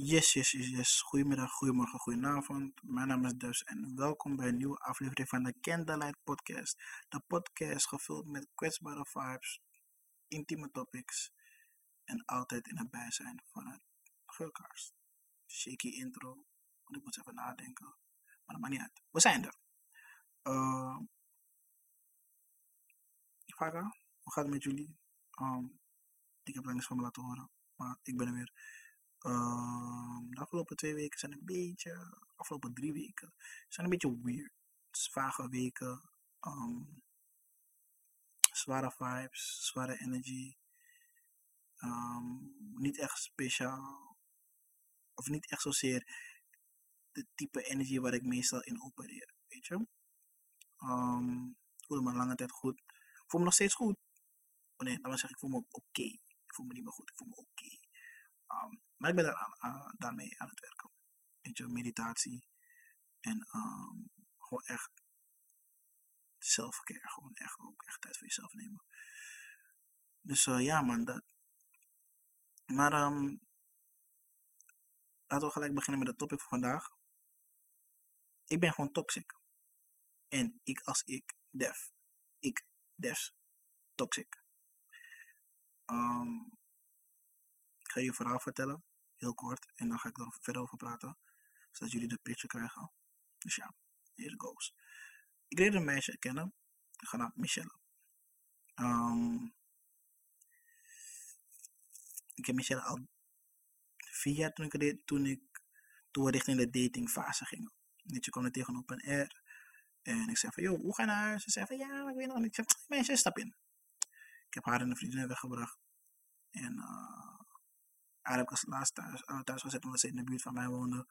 Yes, yes, yes, yes. Goedemiddag, goedemorgen, goedenavond. Mijn naam is Dus en welkom bij een nieuwe aflevering van de Candlelight Podcast. De podcast gevuld met kwetsbare vibes, intieme topics en altijd in het bijzijn van het geurkaars. Shaky intro, want ik moet even nadenken. Maar dat maakt niet uit. We zijn er. Uh, Vaga, hoe gaat het met jullie? Um, ik heb van me laten horen, maar ik ben er weer. Um, de afgelopen twee weken zijn een beetje, afgelopen drie weken, zijn een beetje weird. Vage weken, um, zware vibes, zware energy. Um, niet echt speciaal, of niet echt zozeer de type energie waar ik meestal in opereer, weet je. Ik voelde me lange tijd goed. Ik voel me nog steeds goed. Oh nee, laat maar zeggen, ik voel me oké. Ik voel me niet meer goed, ik voel me oké. Um, maar ik ben daar daarmee aan het werken. Je, meditatie. En um, gewoon echt zelfcare. Gewoon echt ook echt tijd voor jezelf nemen. Dus uh, ja man, dat. Maar um, laten we gelijk beginnen met het topic van vandaag. Ik ben gewoon toxic. En ik als ik, def. Ik, des, toxic. Um, ik ga je een verhaal vertellen, heel kort, en dan ga ik er verder over praten, zodat jullie de picture krijgen. Dus ja, here goes. Ik leerde een meisje kennen, genaamd Michelle. Um, ik heb Michelle al vier jaar toen ik, toen ik toen we richting de datingfase gingen. Weet je, kwam er tegen op een air. En ik zei van, joh, hoe ga je naar huis? Ze zei van, ja, ik weet nog niet. Ik zei, meisje, stap in. Ik heb haar en een vriendin weggebracht. En uh, haar heb ik als laatste thuis, thuis gezet omdat ze in de buurt van mij woonde.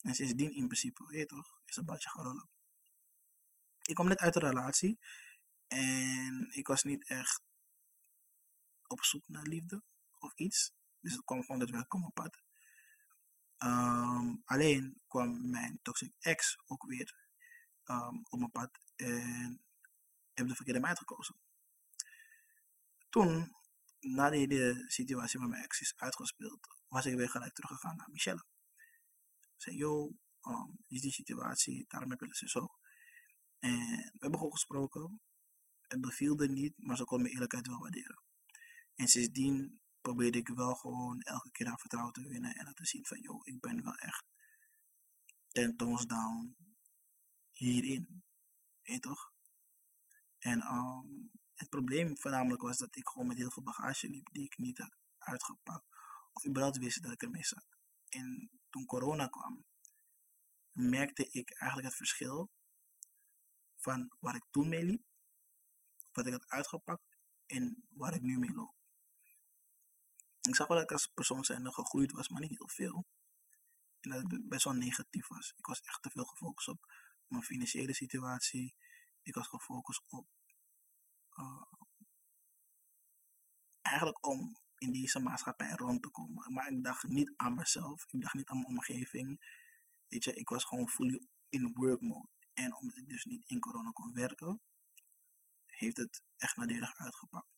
En sindsdien in principe, weet toch, is een badje gerollen. Ik kwam net uit een relatie. En ik was niet echt op zoek naar liefde of iets. Dus het kwam gewoon dat we op pad. Um, alleen kwam mijn toxic ex ook weer um, op mijn pad en heb de verkeerde meid gekozen. Toen, nadat de situatie met mijn ex is uitgespeeld, was ik weer gelijk teruggegaan naar Michelle. Ik zei, yo, um, is die situatie, daarom heb ik het zo. En we hebben gewoon gesproken. Het bevielde niet, maar ze kon mijn eerlijkheid wel waarderen. En sindsdien probeerde ik wel gewoon elke keer haar vertrouwen te winnen en te zien van, joh, ik ben wel echt ten toons down hierin. Weet je toch? En um, het probleem voornamelijk was dat ik gewoon met heel veel bagage liep die ik niet had uitgepakt. Of überhaupt wist dat ik ermee zat. En toen corona kwam, merkte ik eigenlijk het verschil van waar ik toen mee liep, wat ik had uitgepakt en waar ik nu mee loop. Ik zag wel dat ik als persoon zijn gegroeid was, maar niet heel veel. En dat het best wel negatief was. Ik was echt te veel gefocust op mijn financiële situatie. Ik was gefocust op eigenlijk om in deze maatschappij rond te komen. Maar ik dacht niet aan mezelf. Ik dacht niet aan mijn omgeving. Weet je, ik was gewoon fully in work mode. En omdat ik dus niet in corona kon werken, heeft het echt nadelig uitgepakt.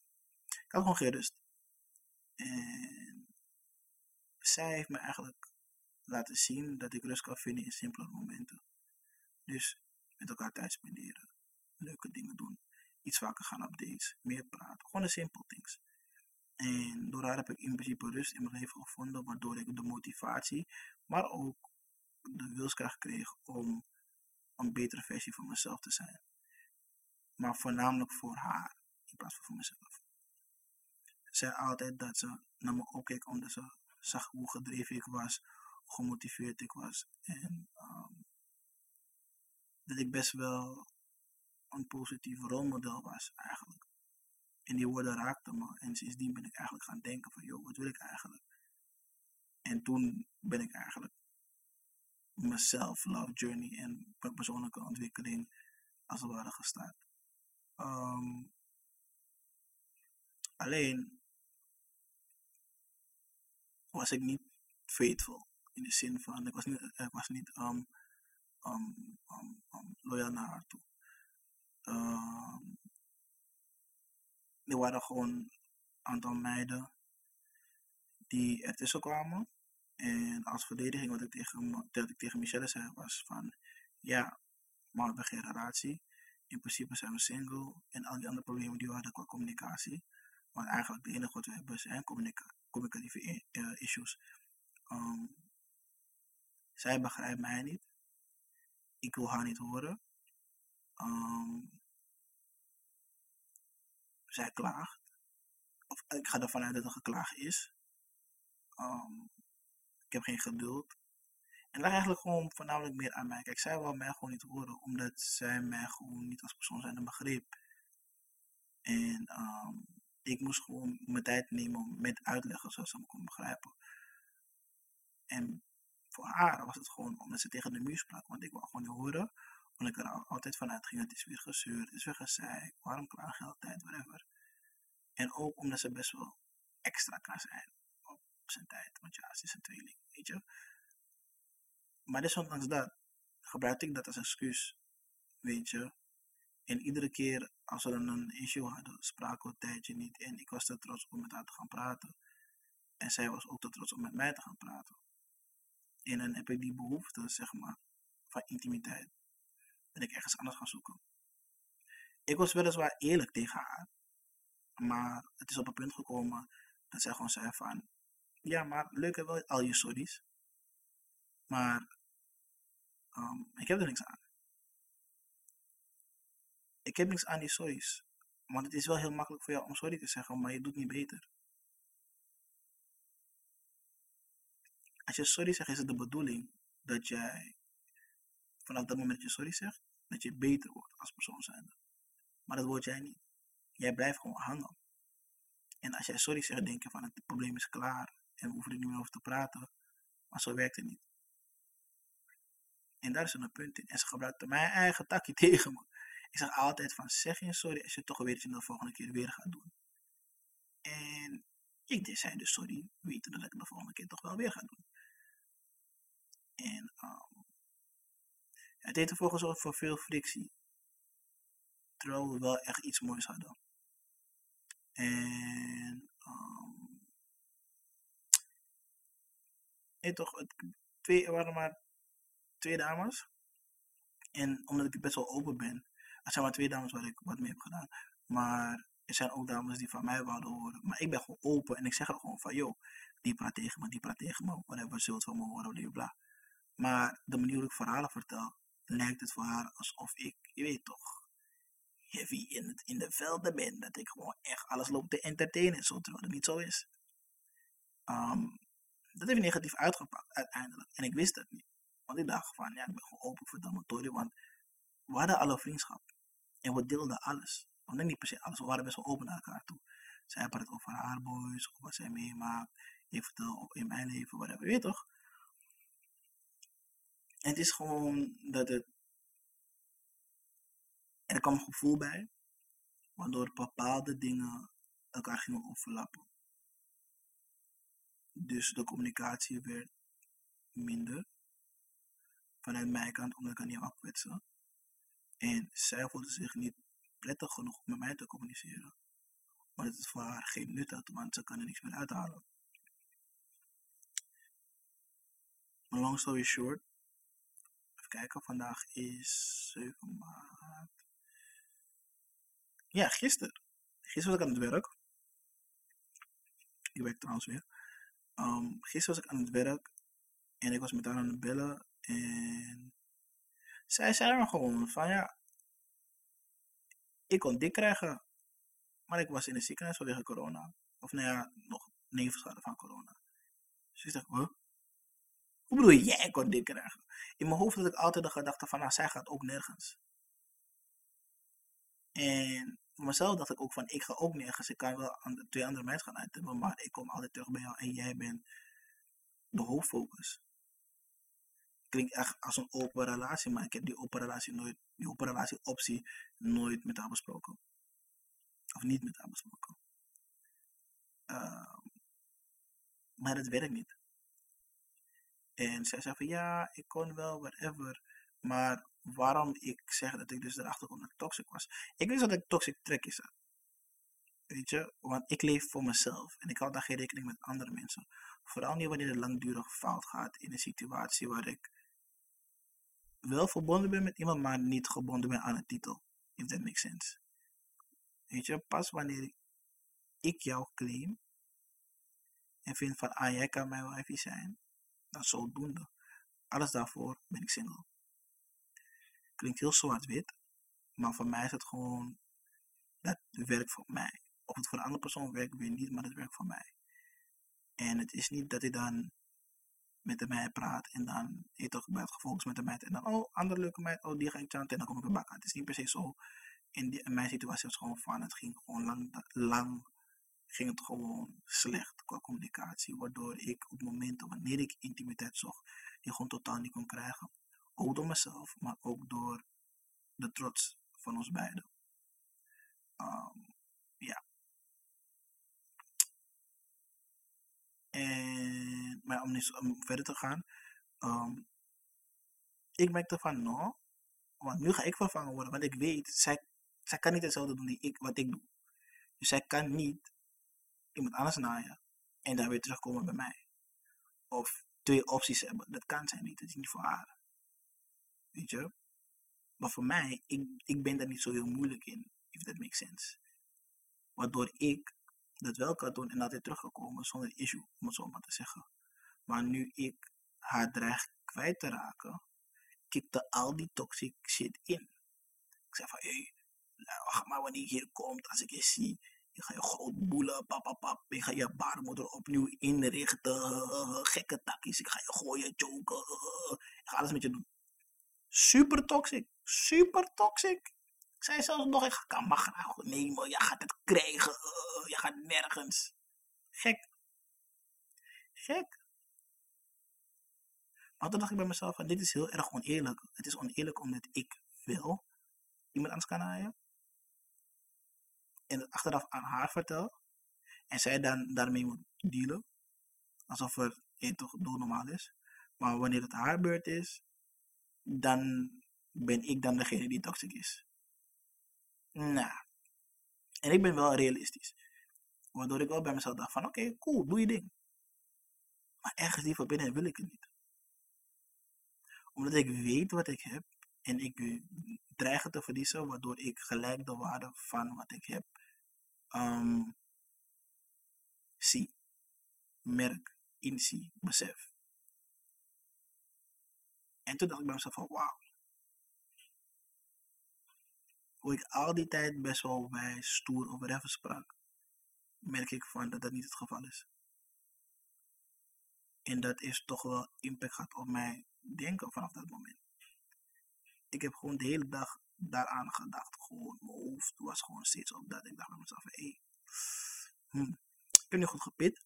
Ik had gewoon geen rust. En zij heeft me eigenlijk laten zien dat ik rust kan vinden in simpele momenten. Dus met elkaar tijd spenderen, leuke dingen doen, iets vaker gaan op dates, meer praten, gewoon de simple things. En door haar heb ik in principe rust in mijn leven gevonden, waardoor ik de motivatie, maar ook de wilskracht kreeg om een betere versie van mezelf te zijn. Maar voornamelijk voor haar, in plaats van voor mezelf. Ze zei altijd dat ze naar me opkeek omdat ze zag hoe gedreven ik was, hoe gemotiveerd ik was. En um, dat ik best wel een positief rolmodel was eigenlijk. En die woorden raakten me. En sindsdien ben ik eigenlijk gaan denken van, joh, wat wil ik eigenlijk? En toen ben ik eigenlijk mijn self-love journey en persoonlijke ontwikkeling als het ware gestart. Um, alleen was ik niet faithful. In de zin van, ik was niet, ik was niet um, loyaal naar haar toe. Um, er waren gewoon een aantal meiden die ertussen kwamen. En als verdediging wat ik tegen, dat ik tegen Michelle zei was van, ja, maar we hebben geen. In principe zijn we single en al die andere problemen die we hadden qua communicatie. Want eigenlijk het enige wat we hebben zijn communica communicatieve eh, issues. Ehm, zij begrijpt mij niet. Ik wil haar niet horen. Ehm, zij klaagt. Of ik ga ervan uit dat er geklaagd is. Ehm, ik heb geen geduld. En dat eigenlijk gewoon voornamelijk meer aan mij. Kijk, zij wil mij gewoon niet horen, omdat zij mij gewoon niet als persoon zijn begreep. En ehm, ik moest gewoon mijn tijd nemen om met uitleggen zodat ze me kon begrijpen. En voor haar was het gewoon omdat ze tegen de muur sprak, want ik wou gewoon niet horen. Omdat ik er al- altijd vanuit ging, het is weer gezeurd, het is weer gezeik, waarom klaag je altijd, whatever. En ook omdat ze best wel extra kan zijn op zijn tijd, want ja, ze is een tweeling, weet je. Maar desondanks dat, gebruikte ik dat als excuus, weet je. En iedere keer als we dan een issue hadden, spraken we een tijdje niet. En ik was te trots om met haar te gaan praten. En zij was ook te trots om met mij te gaan praten. En dan heb ik die behoefte, zeg maar, van intimiteit. Ben ik ergens anders gaan zoeken. Ik was weliswaar eerlijk tegen haar. Maar het is op een punt gekomen dat zij gewoon zei van... Ja, maar leuk wel al je sorry's. Maar ehm, ik heb er niks aan. Ik heb niks aan die sorry's. Want het is wel heel makkelijk voor jou om sorry te zeggen, maar je doet niet beter. Als je sorry zegt, is het de bedoeling dat jij vanaf dat moment dat je sorry zegt, dat je beter wordt als persoon zijnde. Maar dat word jij niet. Jij blijft gewoon hangen. En als jij sorry zegt, denk je van het probleem is klaar en we hoeven er niet meer over te praten. Maar zo werkt het niet. En daar is een punt in. En ze gebruikte mijn eigen takje tegen me. Ik zeg altijd van zeg je sorry als je toch weet dat je het de volgende keer weer gaat doen. En ik zei dus sorry, weten dat ik de volgende keer toch wel weer ga doen. En um, het heeft ervoor gezorgd voor veel frictie. Terwijl we wel echt iets moois hadden. En um, en toch, het, twee, er waren maar twee dames. En omdat ik best wel open ben, er zijn maar twee dames waar ik wat mee heb gedaan. Maar er zijn ook dames die van mij wouden horen. Maar ik ben gewoon open en ik zeg er gewoon van, joh, die praat tegen me, die praat tegen me, whatever, zult van me horen, bla bla. Maar de manier hoe ik verhalen vertel, lijkt het voor haar alsof ik, je weet toch, heavy in, het, in de velden ben. Dat ik gewoon echt alles loop te entertainen, zo, terwijl het niet zo is. Um, dat heeft negatief uitgepakt uiteindelijk. En ik wist dat niet. Want ik dacht van, ja, ik ben gewoon open voor Dalmatori. Want we hadden alle vriendschap. En we deelden alles. Want niet per alles. We waren best wel open naar elkaar toe. Zij praat over haar boys, over wat zij meemaakt. Ik vertel in mijn leven, whatever. Weet toch? Het is gewoon dat het... Er kwam een gevoel bij. Waardoor bepaalde dingen elkaar gingen overlappen. Dus de communicatie werd minder. Vanuit mijn kant, omdat ik haar niet wou kwetsen. En zij voelde zich niet prettig genoeg om met mij te communiceren. Maar het voor haar geen nut had, want ze kan er niks meer uithalen. Long story short. Kijken, vandaag is 7 maart. Ja, gisteren. Gisteren was ik aan het werk. Ik werk trouwens weer. Um, gisteren was ik aan het werk. En ik was met haar aan het bellen. En zij zei me gewoon van ja, ik kon dik krijgen, maar ik was in het ziekenhuis vanwege corona. Of nou ja, nog nevenschade van corona. Dus ik dacht? Hoe bedoel je, jij kon dik krijgen? In mijn hoofd had ik altijd de gedachte van, nou, zij gaat ook nergens. En voor mezelf dacht ik ook van, ik ga ook nergens. Ik kan wel aan twee andere mensen gaan uittippen, maar ik kom altijd terug bij jou en jij bent de hoofdfocus klinkt echt als een open relatie, maar ik heb die open relatie nooit, die open relatie optie nooit met haar besproken. Of niet met haar besproken. Uh, maar het werkt niet. En zij zei van ja, ik kon wel, whatever. Maar waarom ik zeg dat ik dus erachter kom dat ik toxic was. Ik wist dat ik toxic trekjes had. Weet je, want ik leef voor mezelf en ik hou daar geen rekening met andere mensen. Vooral niet wanneer het langdurig fout gaat in een situatie waar ik wel verbonden ben met iemand, maar niet gebonden ben aan een titel. If that makes sense. Weet je, pas wanneer ik jou claim en vind van, ah, jij kan mijn wifey zijn, dan zodoende. Alles daarvoor ben ik single. Klinkt heel zwart-wit, maar voor mij is het gewoon, dat werkt voor mij. Of het voor een andere persoon werkt, weer niet, maar het werkt voor mij. En het is niet dat ik dan met de meid praat en dan je toch bij het gefocust met de meid en dan, oh, andere leuke meid, oh, die ga ik chanten en dan kom ik weer bak aan. Het is niet per se zo. In mijn situatie was het gewoon van, het ging gewoon lang, lang ging het gewoon slecht qua communicatie. Waardoor ik op momenten wanneer ik intimiteit zocht, die gewoon totaal niet kon krijgen. Ook door mezelf, maar ook door de trots van ons beiden. Um, ja. En, maar om, niet, om verder te gaan. Um, ik merkte van, no, want nu ga ik vervangen worden. Want ik weet, zij, zij kan niet hetzelfde doen die ik, wat ik doe. Dus zij kan niet iemand anders naaien en dan weer terugkomen bij mij. Of twee opties hebben. Dat kan zij niet. Dat is niet voor haar. Weet je? Maar voor mij, ik, ik ben daar niet zo heel moeilijk in. If that makes sense. Waardoor ik dat wel kan doen en altijd teruggekomen zonder issue, om het zo maar te zeggen. Maar nu ik haar dreig kwijt te raken, kikte al die toxic shit in. Ik zei van, hé, hey, nou, maar wanneer je hier komt, als ik je zie, je gaat je groot boelen, pap, Je gaat je baarmoeder opnieuw inrichten. Gekke takjes. Ik ga je gooien, choken. Ik ga alles met je doen. Super toxic. Super toxic. Ik zei zelfs nog, ik mag graag nemen. Je gaat het krijgen. Je gaat nergens. Gek. Gek. Maar toen dacht ik bij mezelf, van, dit is heel erg oneerlijk. Het is oneerlijk omdat ik wil iemand anders kan naaien en het achteraf aan haar vertel. En zij dan daarmee moet dealen. Alsof het een toch normaal is. Maar wanneer het haar beurt is, dan ben ik dan degene die toxic is. Nou. En ik ben wel realistisch. Waardoor ik wel bij mezelf dacht van oké, cool, doe je ding. Maar ergens die van binnen wil ik het niet. Omdat ik weet wat ik heb en ik dreig het te verliezen, waardoor ik gelijk de waarde van wat ik heb um, zie, merk, inzie, besef. En toen dacht ik bij mezelf van wauw. Hoe ik al die tijd best wel bij stoer over even sprak, merk ik van dat dat niet het geval is. En dat is toch wel impact gehad op mijn denken vanaf dat moment ik heb gewoon de hele dag daaraan gedacht. Gewoon, mijn hoofd was gewoon steeds op dat. Ik dacht bij mezelf, hé, hey, hm, ik heb niet goed gepit.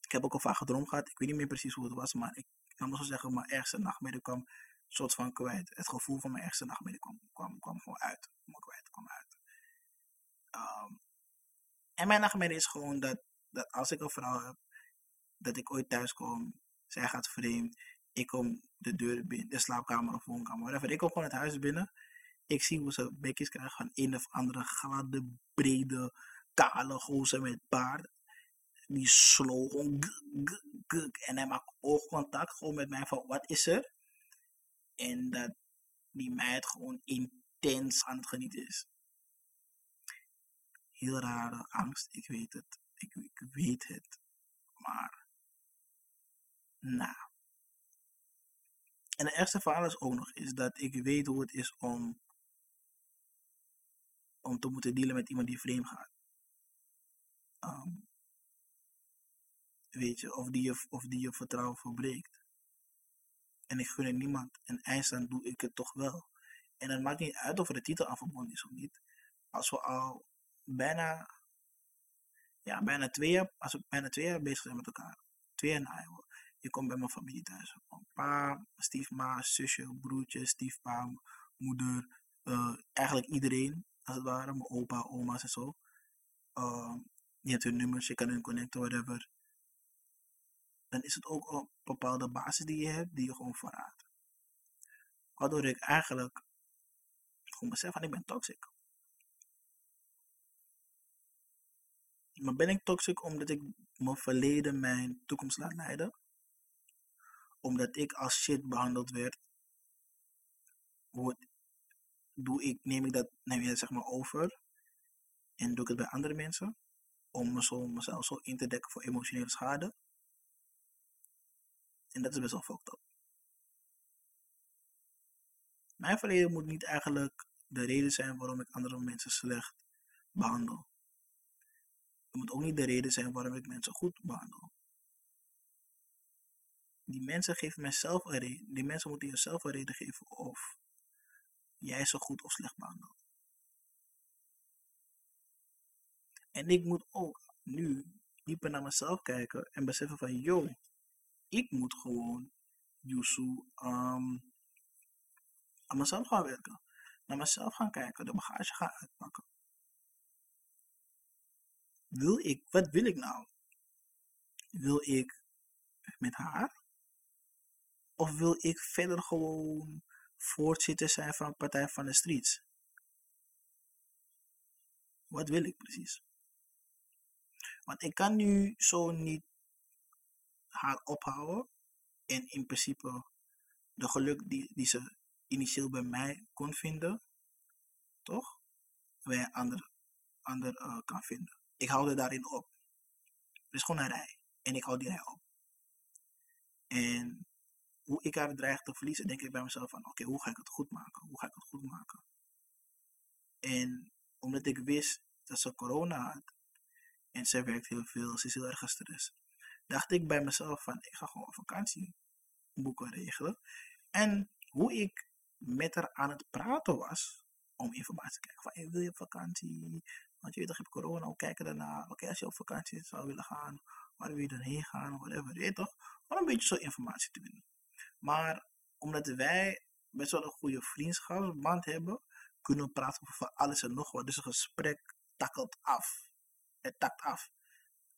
Ik heb ook al vaak gedroomd gehad. Ik weet niet meer precies hoe het was, maar ik kan wel zo zeggen, mijn ergste nachtmerrie kwam soort van kwijt. Het gevoel van mijn ergste nachtmerrie kwam, kwam, kwam gewoon uit. Kwam kwijt, kwam uit. Um, en mijn nachtmerrie is gewoon dat, dat als ik een vrouw heb, dat ik ooit thuis kom, zij gaat vreemd, ik kom de deur binnen, de slaapkamer of woonkamer, whatever. Ik kom gewoon het huis binnen. Ik zie hoe ze bekjes krijgen van een of andere gladde, brede, kale gozer met baard. Die slow gewoon en hij maakt oogcontact gewoon met mij van wat is er? En dat die meid gewoon intens aan het genieten is. Heel rare angst, ik weet het. Ik, ik weet het. Maar, nou. En het ergste verhaal is ook nog is dat ik weet hoe het is om, om te moeten dealen met iemand die vreemd gaat. Um, weet je, of die je, of die je vertrouwen verbreekt. En ik gun het niemand. En eindstand doe ik het toch wel. En het maakt niet uit of er de titel aan verbonden is of niet. Als we al bijna, ja, bijna twee jaar, als we bijna twee jaar bezig zijn met elkaar. Twee jaar na, je komt bij mijn familie thuis. Pa, stiefma, zusje, broertje, stiefpa, moeder. Uh, eigenlijk iedereen, als het ware. Mijn opa, oma's en zo. Uh, je hebt hun nummers, je kan hun connecten, whatever. Dan is het ook een bepaalde basis die je hebt, die je gewoon verraadt. Waardoor ik eigenlijk gewoon besef van ik ben toxic. Maar ben ik toxic omdat ik mijn verleden mijn toekomst laat leiden. Omdat ik als shit behandeld werd, word, doe ik, neem ik dat neem je zeg maar over en doe ik het bij andere mensen om mezelf zo in te dekken voor emotionele schade. En dat is best wel fucked up. Mijn verleden moet niet eigenlijk de reden zijn waarom ik andere mensen slecht behandel. Het moet ook niet de reden zijn waarom ik mensen goed behandel. Die mensen geven mijzelf een reden. Die mensen moeten jezelf een reden geven of jij ze goed of slecht behandelt. En ik moet ook nu dieper naar mezelf kijken en beseffen van, yo, ik moet gewoon Yusu um, aan mezelf gaan werken. Naar mezelf gaan kijken, de bagage gaan uitpakken. Wil ik, wat wil ik nou? Wil ik met haar? Of wil ik verder gewoon voorzitter zijn van Partij van de Streets? Wat wil ik precies? Want ik kan nu zo niet haar ophouden en in principe de geluk die, die ze initieel bij mij kon vinden, toch? Bij een ander, ander uh, kan vinden. Ik hou er daarin op. Het is gewoon een rij. En ik hou die rij op. Hoe ik haar dreig te verliezen, denk ik bij mezelf van, oké, hoe ga ik het goed maken? Hoe ga ik het goed maken? En omdat ik wist dat ze corona had, en ze werkt heel veel, ze is heel erg gestrest, dacht ik bij mezelf van, ik ga gewoon vakantie boeken regelen. En hoe ik met haar aan het praten was, om informatie te krijgen van, wil je op vakantie? Want je weet toch, je hebt corona, hoe kijken daarna? Oké, als je op vakantie zou willen gaan, waar wil je dan heen gaan? Whatever, weet je toch? Om een beetje zo informatie te winnen. Maar omdat wij best wel een goede vriendschapsband hebben, kunnen we praten over alles en nog wat. Dus een gesprek takkelt af. Het takt af.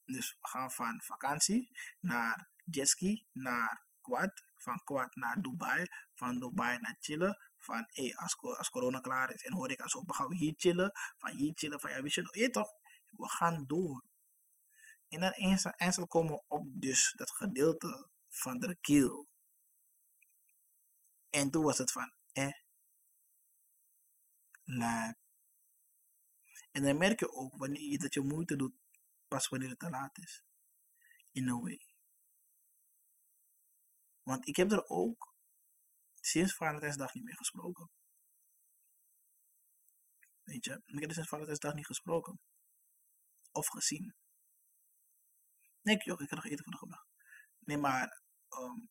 Dus we gaan van vakantie naar jetski, naar quad, van quad naar Dubai, van Dubai naar chillen, van hey, als, corona klaar is en hoor ik als op, gaan we hier chillen, van hier chillen, van ja, weet je, je toch, we gaan door. En dan eens, komen we op dus dat gedeelte van de kill. En toen was het van, eh, laat. En dan merk je ook wanneer je, dat je moeite doet, pas wanneer het te laat is. In a way. Want ik heb er ook sinds Valentijnsdag niet meer gesproken. Weet je, ik heb er sinds Valentijnsdag niet gesproken. Of gezien. Nee, joh, ik heb nog eten voor de gebracht. Nee, maar um,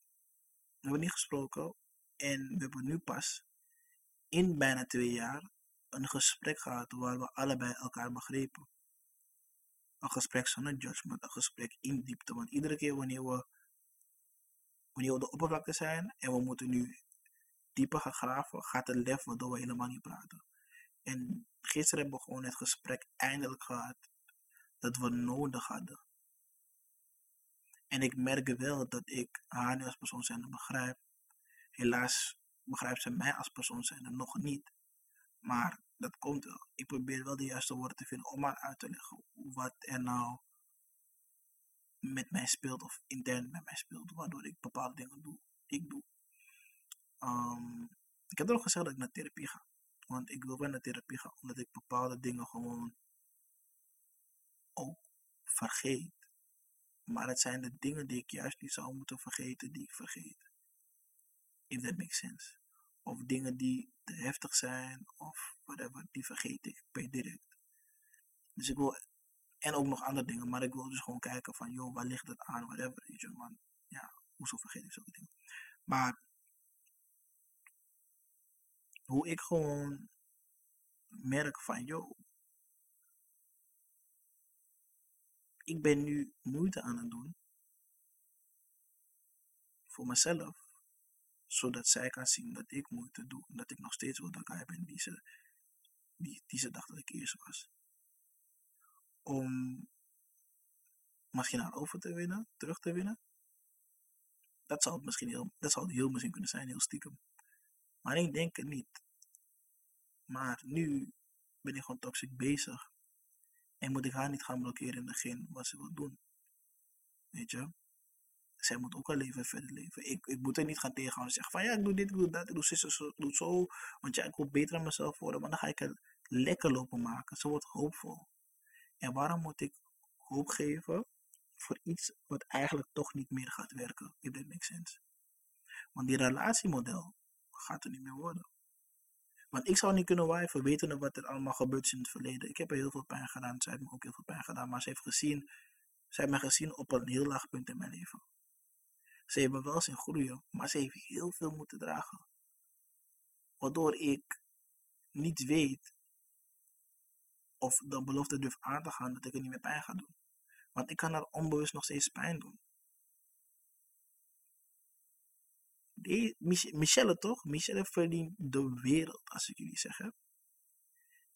we hebben niet gesproken. En we hebben nu pas in bijna twee jaar een gesprek gehad waar we allebei elkaar begrepen. Een gesprek zonder judgment, een gesprek in diepte. Want iedere keer wanneer we, wanneer we op de oppervlakte zijn en we moeten nu dieper gaan graven, gaat het lef waardoor we helemaal niet praten. En gisteren hebben we gewoon het gesprek eindelijk gehad dat we nodig hadden. En ik merk wel dat ik haar nu als persoon zijn begrijp. Helaas begrijpt ze mij als persoon zijn nog niet. Maar dat komt wel. Ik probeer wel de juiste woorden te vinden om haar uit te leggen wat er nou met mij speelt of intern met mij speelt, waardoor ik bepaalde dingen doe. Ik doe. Um, ik heb er ook gezegd dat ik naar therapie ga. Want ik wil wel naar therapie gaan, omdat ik bepaalde dingen gewoon ook vergeet. Maar het zijn de dingen die ik juist niet zou moeten vergeten, die ik vergeet. If that makes sense. Of dingen die te heftig zijn, of whatever, die vergeet ik per direct. Dus ik wil, en ook nog andere dingen, maar ik wil dus gewoon kijken van, joh, waar ligt het aan, whatever, je, man. Ja, hoezo vergeet ik zulke dingen. Maar, hoe ik gewoon merk van, joh, ik ben nu moeite aan het doen voor mezelf, zodat zij kan zien dat ik moeite doe, dat ik nog steeds guy ben die ze, die, die ze dacht dat ik eerst was. Om misschien haar over te winnen, terug te winnen. Dat zou het misschien heel, dat zou het heel misschien kunnen zijn, heel stiekem. Maar ik denk het niet. Maar nu ben ik gewoon toxic bezig en moet ik haar niet gaan blokkeren in begin wat ze wil doen. Weet je? Zij moet ook een leven verder leven. Ik, ik moet er niet gaan tegenhouden en zeggen van ja, ik doe dit, ik doe dat, ik doe zo, ik doe zo. Want ja, ik wil beter aan mezelf worden. Maar dan ga ik het lekker lopen maken. Ze wordt hoopvol. En waarom moet ik hoop geven voor iets wat eigenlijk toch niet meer gaat werken? If that makes sense. Want die relatiemodel gaat er niet meer worden. Want ik zou niet kunnen wijven, wetende wat er allemaal gebeurd is in het verleden. Ik heb er heel veel pijn gedaan, zij heeft me ook heel veel pijn gedaan. Maar ze heeft gezien, zij heeft mij gezien op een heel laag punt in mijn leven. Ze heeft me wel zien groeien, maar ze heeft heel veel moeten dragen. Waardoor ik niet weet of de belofte durf aan te gaan dat ik er niet meer pijn ga doen. Want ik kan haar onbewust nog steeds pijn doen. Die, Michelle toch? Michelle verdient de wereld, als ik jullie zeg.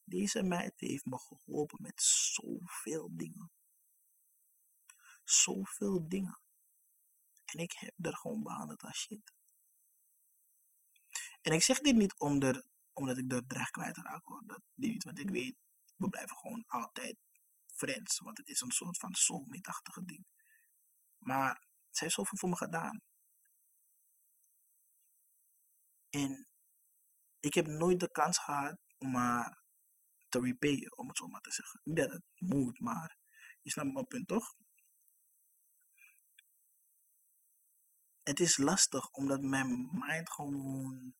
Deze meid heeft me geholpen met zoveel dingen. Zoveel dingen. En ik heb er gewoon behandeld als shit. En ik zeg dit niet om omdat ik er dreig kwijt raak. Hoor. Dat niet, want ik weet, we blijven gewoon altijd friends. Want het is een soort van soulmate-achtige ding. Maar zij heeft zoveel voor me gedaan. En ik heb nooit de kans gehad om maar te repayen, om het zo maar te zeggen. Niet dat het moet, maar je snapt mijn punt toch? Het is lastig omdat mijn mind gewoon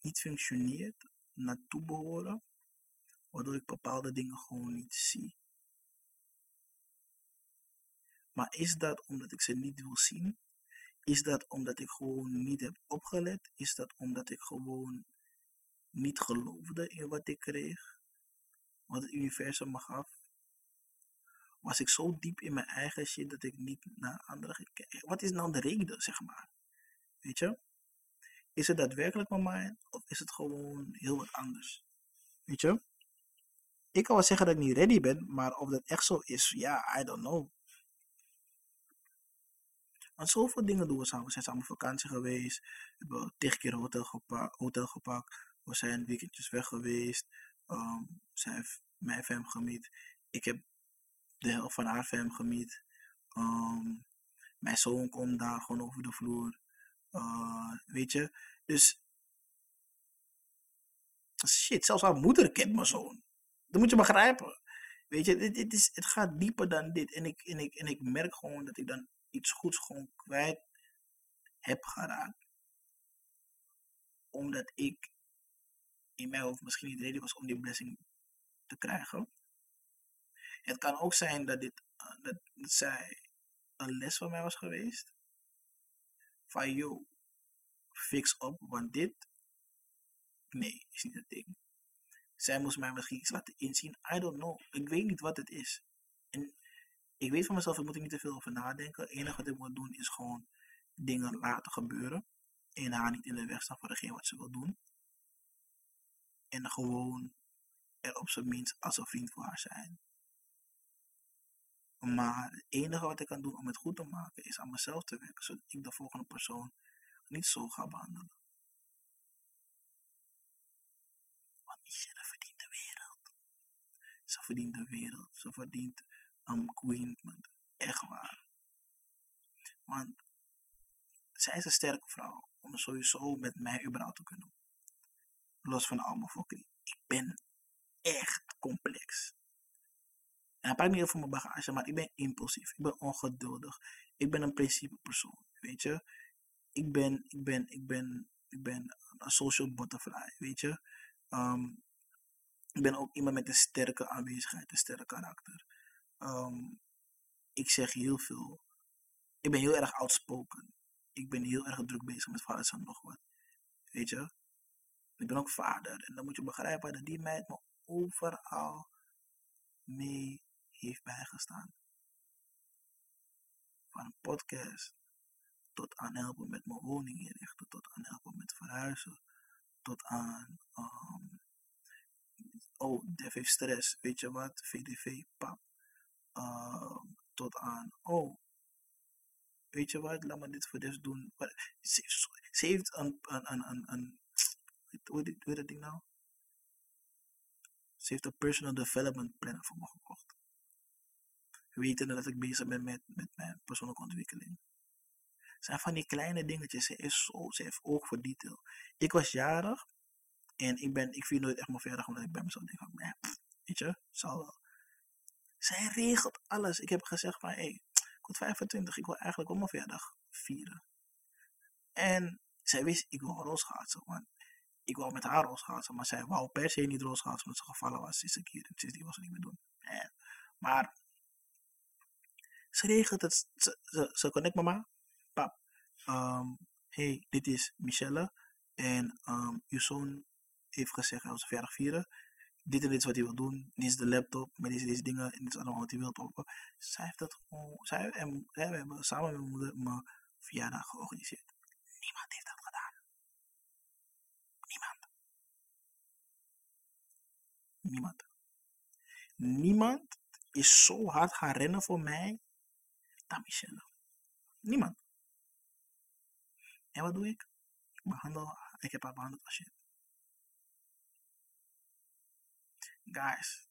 niet functioneert, naartoe behoren, waardoor ik bepaalde dingen gewoon niet zie. Maar is dat omdat ik ze niet wil zien? Is dat omdat ik gewoon niet heb opgelet? Is dat omdat ik gewoon niet geloofde in wat ik kreeg? Wat het universum me gaf? Was ik zo diep in mijn eigen shit dat ik niet naar anderen ging kijken? Wat is nou de reden, zeg maar? Weet je? Is het daadwerkelijk mijn mind of is het gewoon heel wat anders? Weet je? Ik kan wel zeggen dat ik niet ready ben, maar of dat echt zo is, ja, I don't know. Want zoveel dingen doen we samen. We zijn samen op vakantie geweest. We hebben tig keer gepa hotel gepakt. We zijn weekendjes weg geweest. Um, zij heeft mijn fam gemiet. Ik heb de helft van haar fam gemiet. Um, mijn zoon komt daar gewoon over de vloer. Uh, weet je. Dus. Shit, zelfs haar moeder kent mijn zoon. Dat moet je begrijpen. Weet je, het, is, het gaat dieper dan dit. En ik, en, ik, en ik merk gewoon dat ik dan iets goeds gewoon kwijt heb geraakt. Omdat ik in mijn hoofd misschien niet ready was om die blessing te krijgen. Het kan ook zijn dat, dit, uh, dat, zij een les van mij was geweest. Van yo, fix op, want dit, nee, is niet het ding. Zij moest mij misschien iets laten inzien. I don't know. Ik weet niet wat het is. En ik weet van mezelf, ik moet er niet te veel over nadenken. Het enige wat ik moet doen is gewoon dingen laten gebeuren. En haar niet in de weg staan voor degene wat ze wil doen. En gewoon er op zijn minst als een vriend voor haar zijn. Maar het enige wat ik kan doen om het goed te maken is aan mezelf te werken, zodat ik de volgende persoon niet zo ga behandelen. Want Michelle verdient de wereld. Ze verdient de wereld. Ze verdient een queen. Echt waar. Want zij is een sterke vrouw om sowieso met mij überhaupt te kunnen. Los van allemaal fokkerie. Ik ben echt complex. En praat niet over mijn bagage, maar ik ben impulsief. Ik ben ongeduldig. Ik ben een principe persoon. Weet je? Ik ben, ik ben, ik ben, ik ben een social butterfly. Weet je? Um, ik ben ook iemand met een sterke aanwezigheid, een sterk karakter. Um, ik zeg heel veel. Ik ben heel erg outspoken. Ik ben heel erg druk bezig met vader en nog wat. Weet je? Ik ben ook vader. En dan moet je begrijpen dat die meid me overal mee heeft bijgestaan. Van een podcast tot aan helpen met mijn woning inrichten, tot aan helpen met verhuizen, tot aan, um, oh, Def heeft stress, weet je wat, VDV, pap, uh, tot aan, oh, weet je wat, laat me dit voor dit doen. Ze, ze heeft een, een, een, een, een hoe heet dat ding nou? Ze heeft een personal development planner voor me gekocht. Wetende dat ik bezig ben met, met mijn persoonlijke ontwikkeling. Zijn van die kleine dingetjes. Ze, is zo, ze heeft oog voor detail. Ik was jarig en ik, ben, ik viel nooit echt mijn verjaardag omdat ik bij mezelf denk van, eh, weet je, zal wel. Zij regelt alles. Ik heb gezegd van, hé, hey, ik word 25, ik wil eigenlijk ook mijn vieren. En zij wist, ik wil roosgaatsen, want ik wou met haar roosgaatsen, maar zij wou per se niet roosgaatsen omdat ze gevallen was sinds een keer. Sinds die was ze niet meer doen. Eh, maar ze regelt het, ze, ze, ze connect mama, pap, um, hey, dit is Michelle en um, uw zoon heeft gezegd, hij zijn verjaardag vieren. Dit en dit is wat hij wil doen. Dit is de laptop met deze, deze dingen en dit is allemaal wat hij wil. Zij heeft dat gewoon, zij en hebben samen met mijn moeder mijn verjaardag georganiseerd. Niemand heeft dat gedaan. Niemand. Niemand. Niemand is zo hard gaan rennen voor mij Michelle. Niemand. En wat doe ik? Ik behandel, ik heb haar behandeld als. Guys,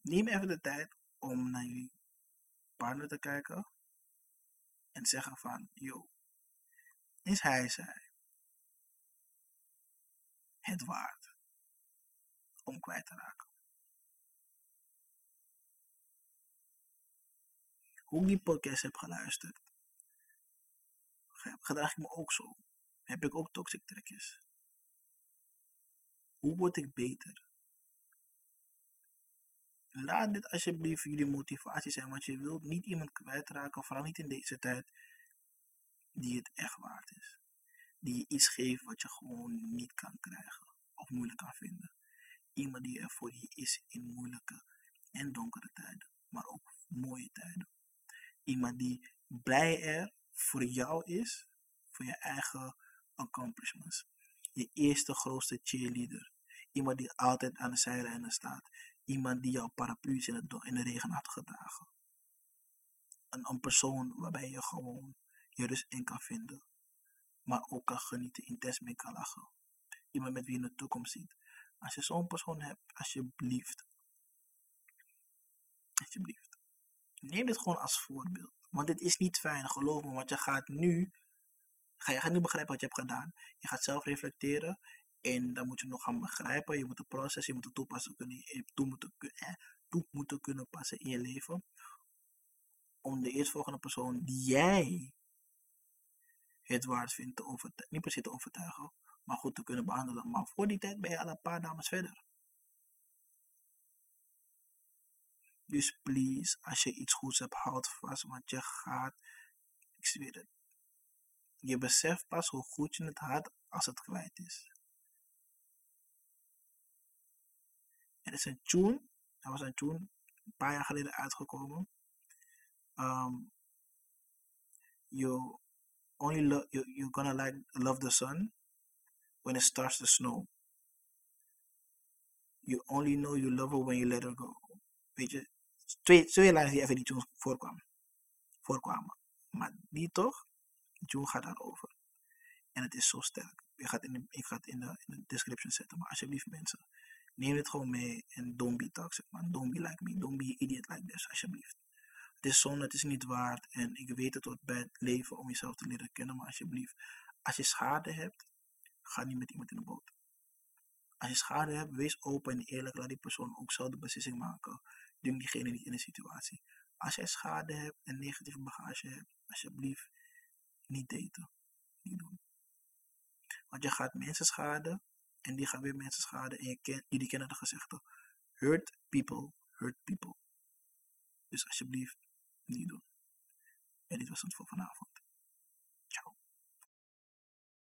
neem even de tijd om naar jullie partner te kijken en zeggen van, yo, is hij zij het waard om kwijt te raken? Hoe die podcast heb geluisterd, gedraag ik me ook zo. Heb ik ook toxic trekjes. Hoe word ik beter? Laat dit alsjeblieft jullie motivatie zijn, want je wilt niet iemand kwijtraken, vooral niet in deze tijd, die het echt waard is. Die je iets geeft wat je gewoon niet kan krijgen of moeilijk kan vinden. Iemand die er voor je is in moeilijke en donkere tijden, maar ook mooie tijden. Iemand die blij er voor jou is, voor je eigen accomplishments. Je eerste grootste cheerleader. Iemand die altijd aan de zijlijnen staat. Iemand die jouw paraplu's in, in de regen had gedragen. Een, een persoon waarbij je gewoon je rust in kan vinden. Maar ook kan genieten, intens mee kan lachen. Iemand met wie je in de toekomst ziet. Als je zo'n persoon hebt, alsjeblieft. Alsjeblieft. Neem dit gewoon als voorbeeld. Want dit is niet fijn, geloof me. Want je gaat nu, ga, je gaat niet begrijpen wat je hebt gedaan. Je gaat zelf reflecteren. En dan moet je nog gaan begrijpen. Je moet het proces, je moet het toepassen kunnen, toe moeten, toe moeten kunnen passen in je leven. Om de eerstvolgende persoon die jij het waard vindt te overtuigen, niet per se te overtuigen, maar goed te kunnen behandelen. Maar voor die tijd ben je al een paar dames verder. Dus please, als je iets goeds hebt, houd vast, want je gaat, ik zweer het, je beseft pas hoe goed je het had als het kwijt is. Er is een tune, er was een tune een paar jaar geleden uitgekomen. Um, you only love you, you're gonna like love the sun when it starts to snow. You only know you love her when you let her go. Weet je, twee, twee lijnen die even tune voorkwamen. voorkwamen. Maar die toch, tune gaat daarover. En het is zo sterk. Ik ga het in de, in de, in de description zetten. Maar alsjeblieft mensen, neem het gewoon mee en don't be toxic man. Don't be like me. Don't be idiot like this, alsjeblieft. Het is zonde, het is niet waard. En ik weet het wordt bij het leven om jezelf te leren kennen. Maar alsjeblieft, als je schade hebt, ga niet met iemand in de boot. Als je schade hebt, wees open en eerlijk. Laat die persoon ook zelf de beslissing maken. Denk diegene niet in de situatie. Als jij schade hebt en negatieve bagage hebt, alsjeblieft niet daten. Niet doen. Want je gaat mensen schaden en die gaan weer mensen schaden. En je ken, jullie kennen de gezegde: hurt people, hurt people. Dus alsjeblieft niet doen. En dit was het voor vanavond.